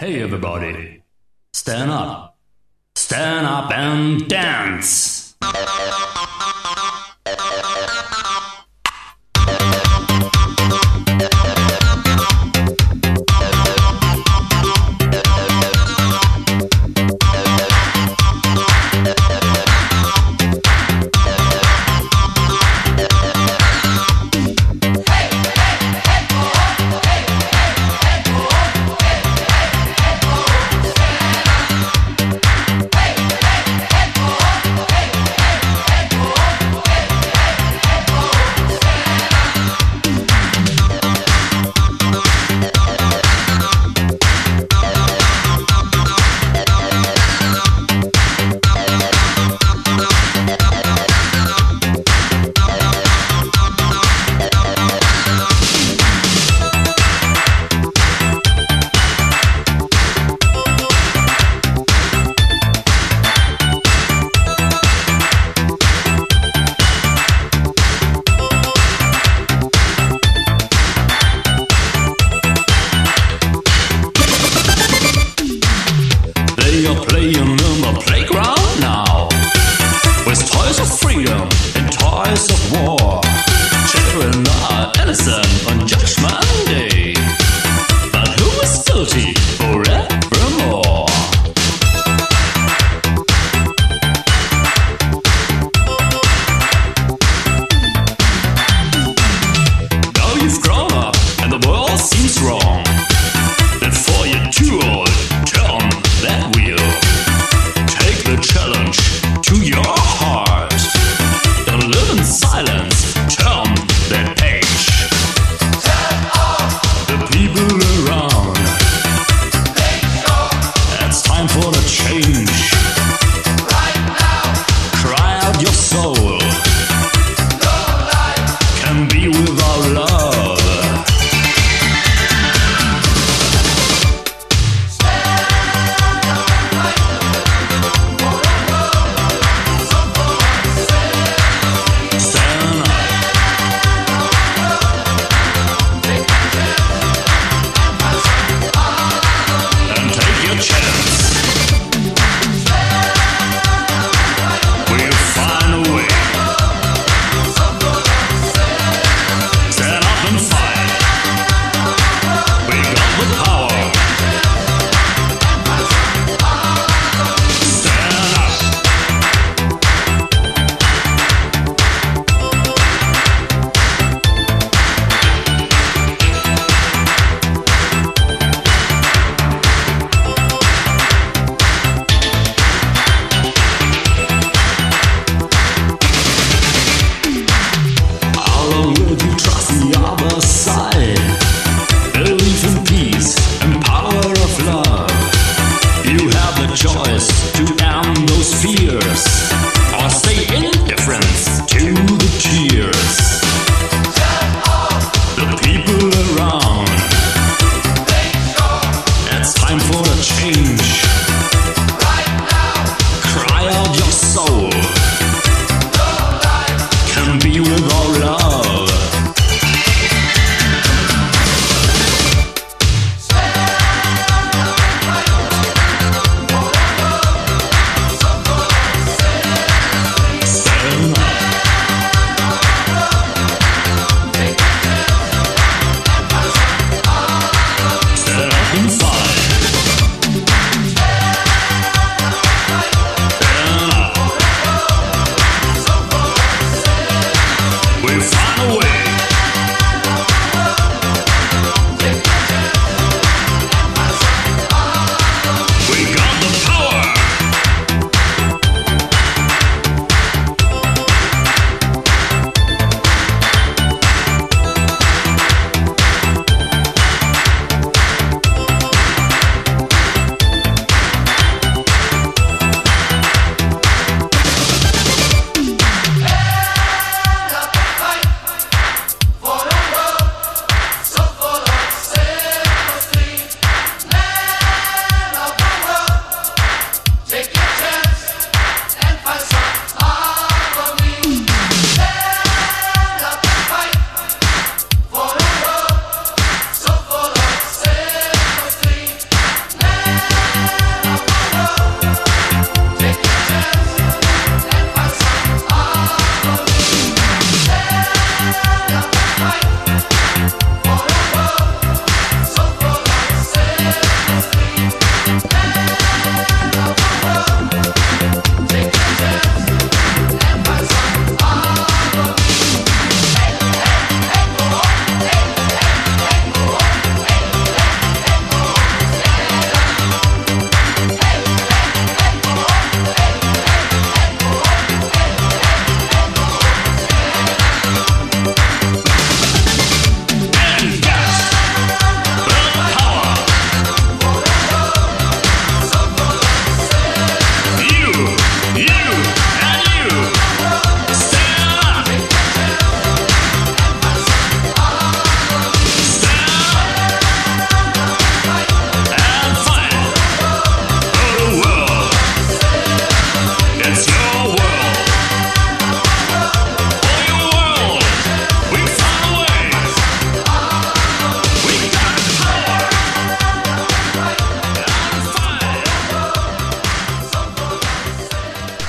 Hey everybody, stand up. Stand up and dance.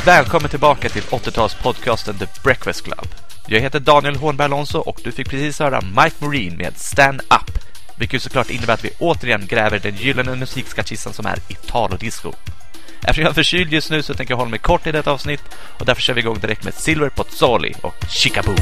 Välkommen tillbaka till 80-talspodcasten The Breakfast Club. Jag heter Daniel Hornberg Alonso och du fick precis höra Mike Marine med Stand Up. Vilket såklart innebär att vi återigen gräver den gyllene musikskattkistan som är Italo-disco. Eftersom jag är förkyld just nu så tänker jag hålla mig kort i detta avsnitt och därför kör vi igång direkt med Silver Pozzoli och Chicaboo.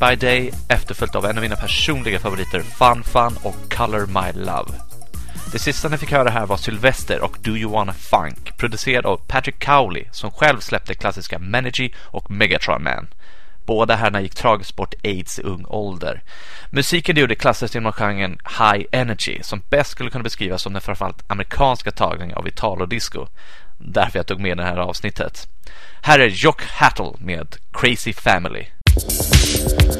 By Day efterföljt av en av mina personliga favoriter Fun Fun och Color My Love. Det sista ni fick höra här var Sylvester och Do You Wanna Funk producerad av Patrick Cowley som själv släppte klassiska Menergy och Megatron Man. Båda herrarna gick tragiskt bort aids i ung ålder. Musiken de gjorde klassades inom genren High Energy som bäst skulle kunna beskrivas som den framförallt amerikanska tagningen av Italo-disco. Därför jag tog med det här avsnittet. Här är Jock Hattle med Crazy Family. Thank you.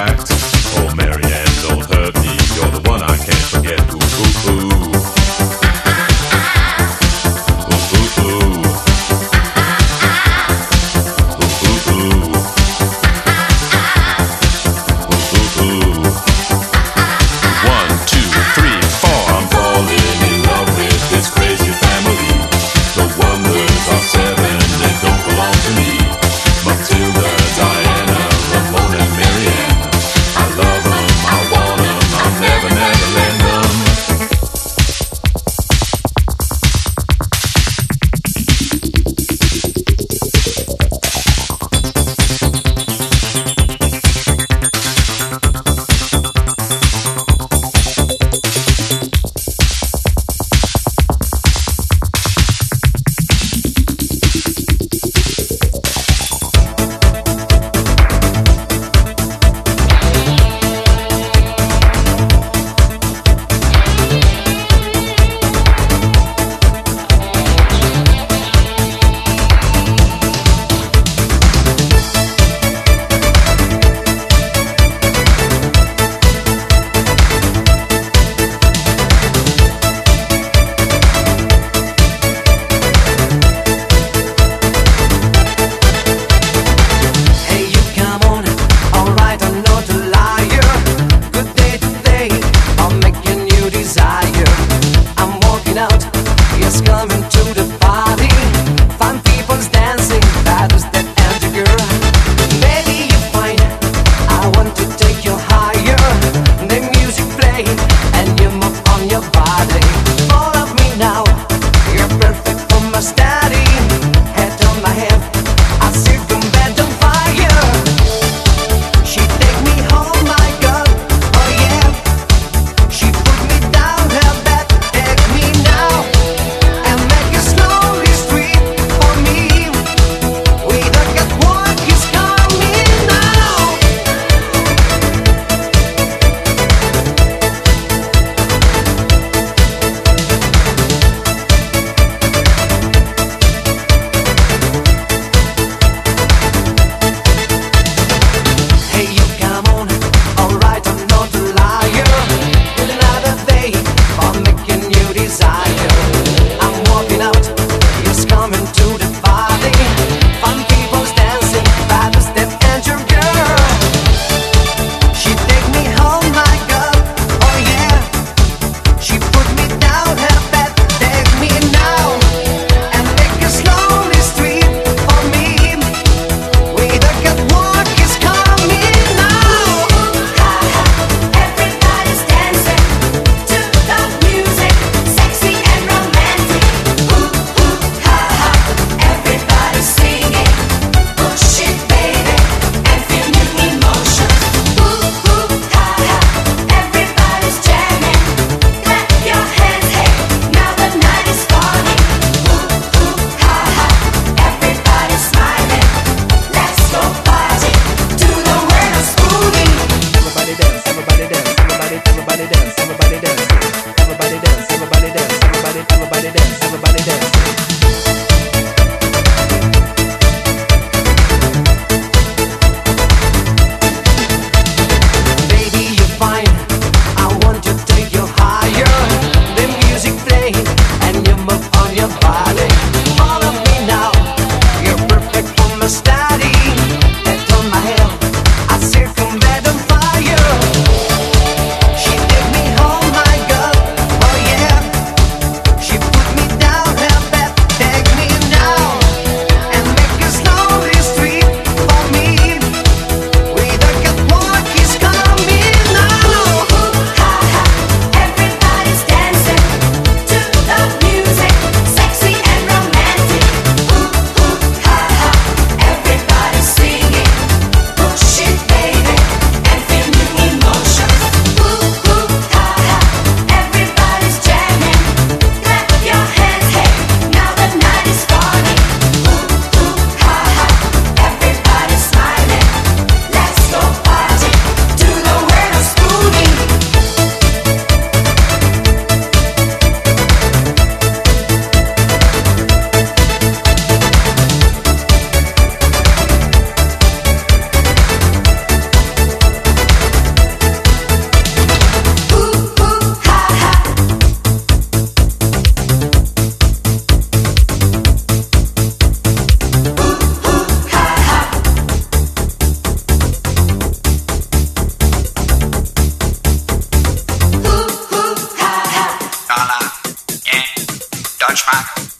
Oh, or Marianne. Deutschmark.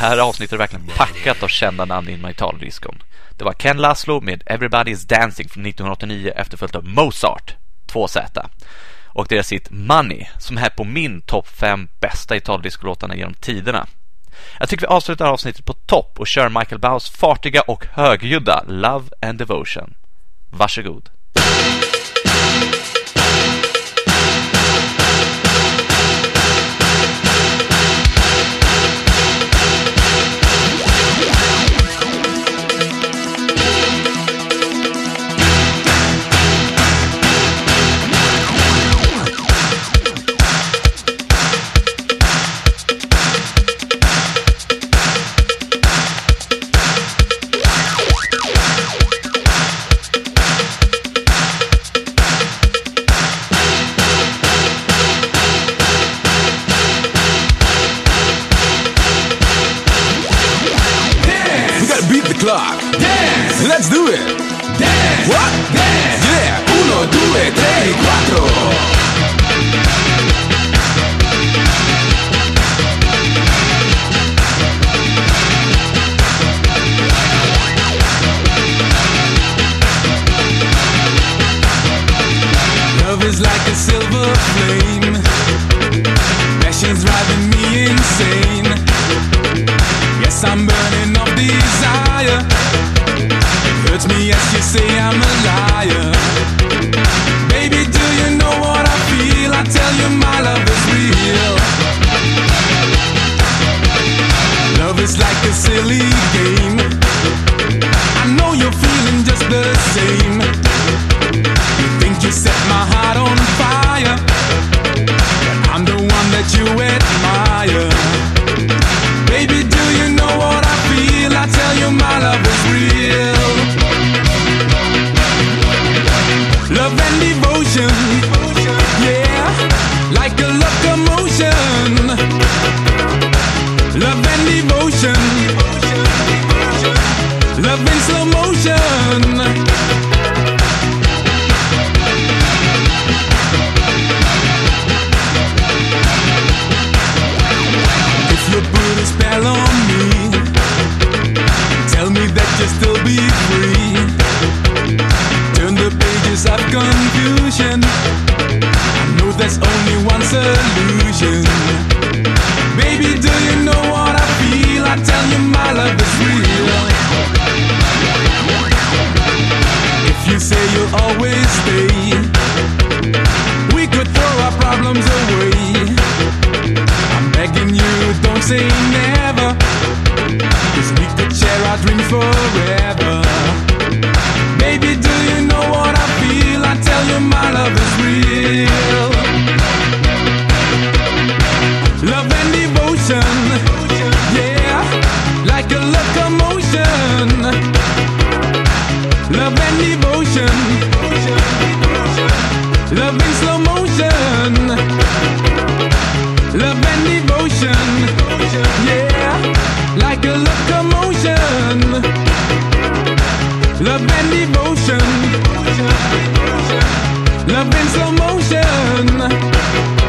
Här avsnittet är verkligen packat av kända namn inom Italiendiskon. Det var Ken Laszlo med Everybody's Dancing från 1989 efterföljt av Mozart, 2Z. Och deras hit Money som är på min topp 5 bästa Italiendiskolåtarna genom tiderna. Jag tycker vi avslutar avsnittet på topp och kör Michael Baus fartiga och högljudda Love and Devotion. Varsågod. Let's do it. Dance. What? Dance. Yeah. Uno, due, tre, quattro. Love silly game. I know you're feeling just the same. In slow motion. If you put a spell on me, tell me that you'll still be free. Turn the pages of confusion. I know there's only one solution. Baby, do you know what I feel? I tell you my love is always stay, we could throw our problems away. I'm begging you, don't say never. Cause we could share our dreams forever. Baby, do you know what I feel? I tell you my love is real. Love and devotion, yeah, like a locomotion love and devotion. Love in slow motion. Love and devotion. Yeah, like a locomotion. Love and devotion. Love in slow motion.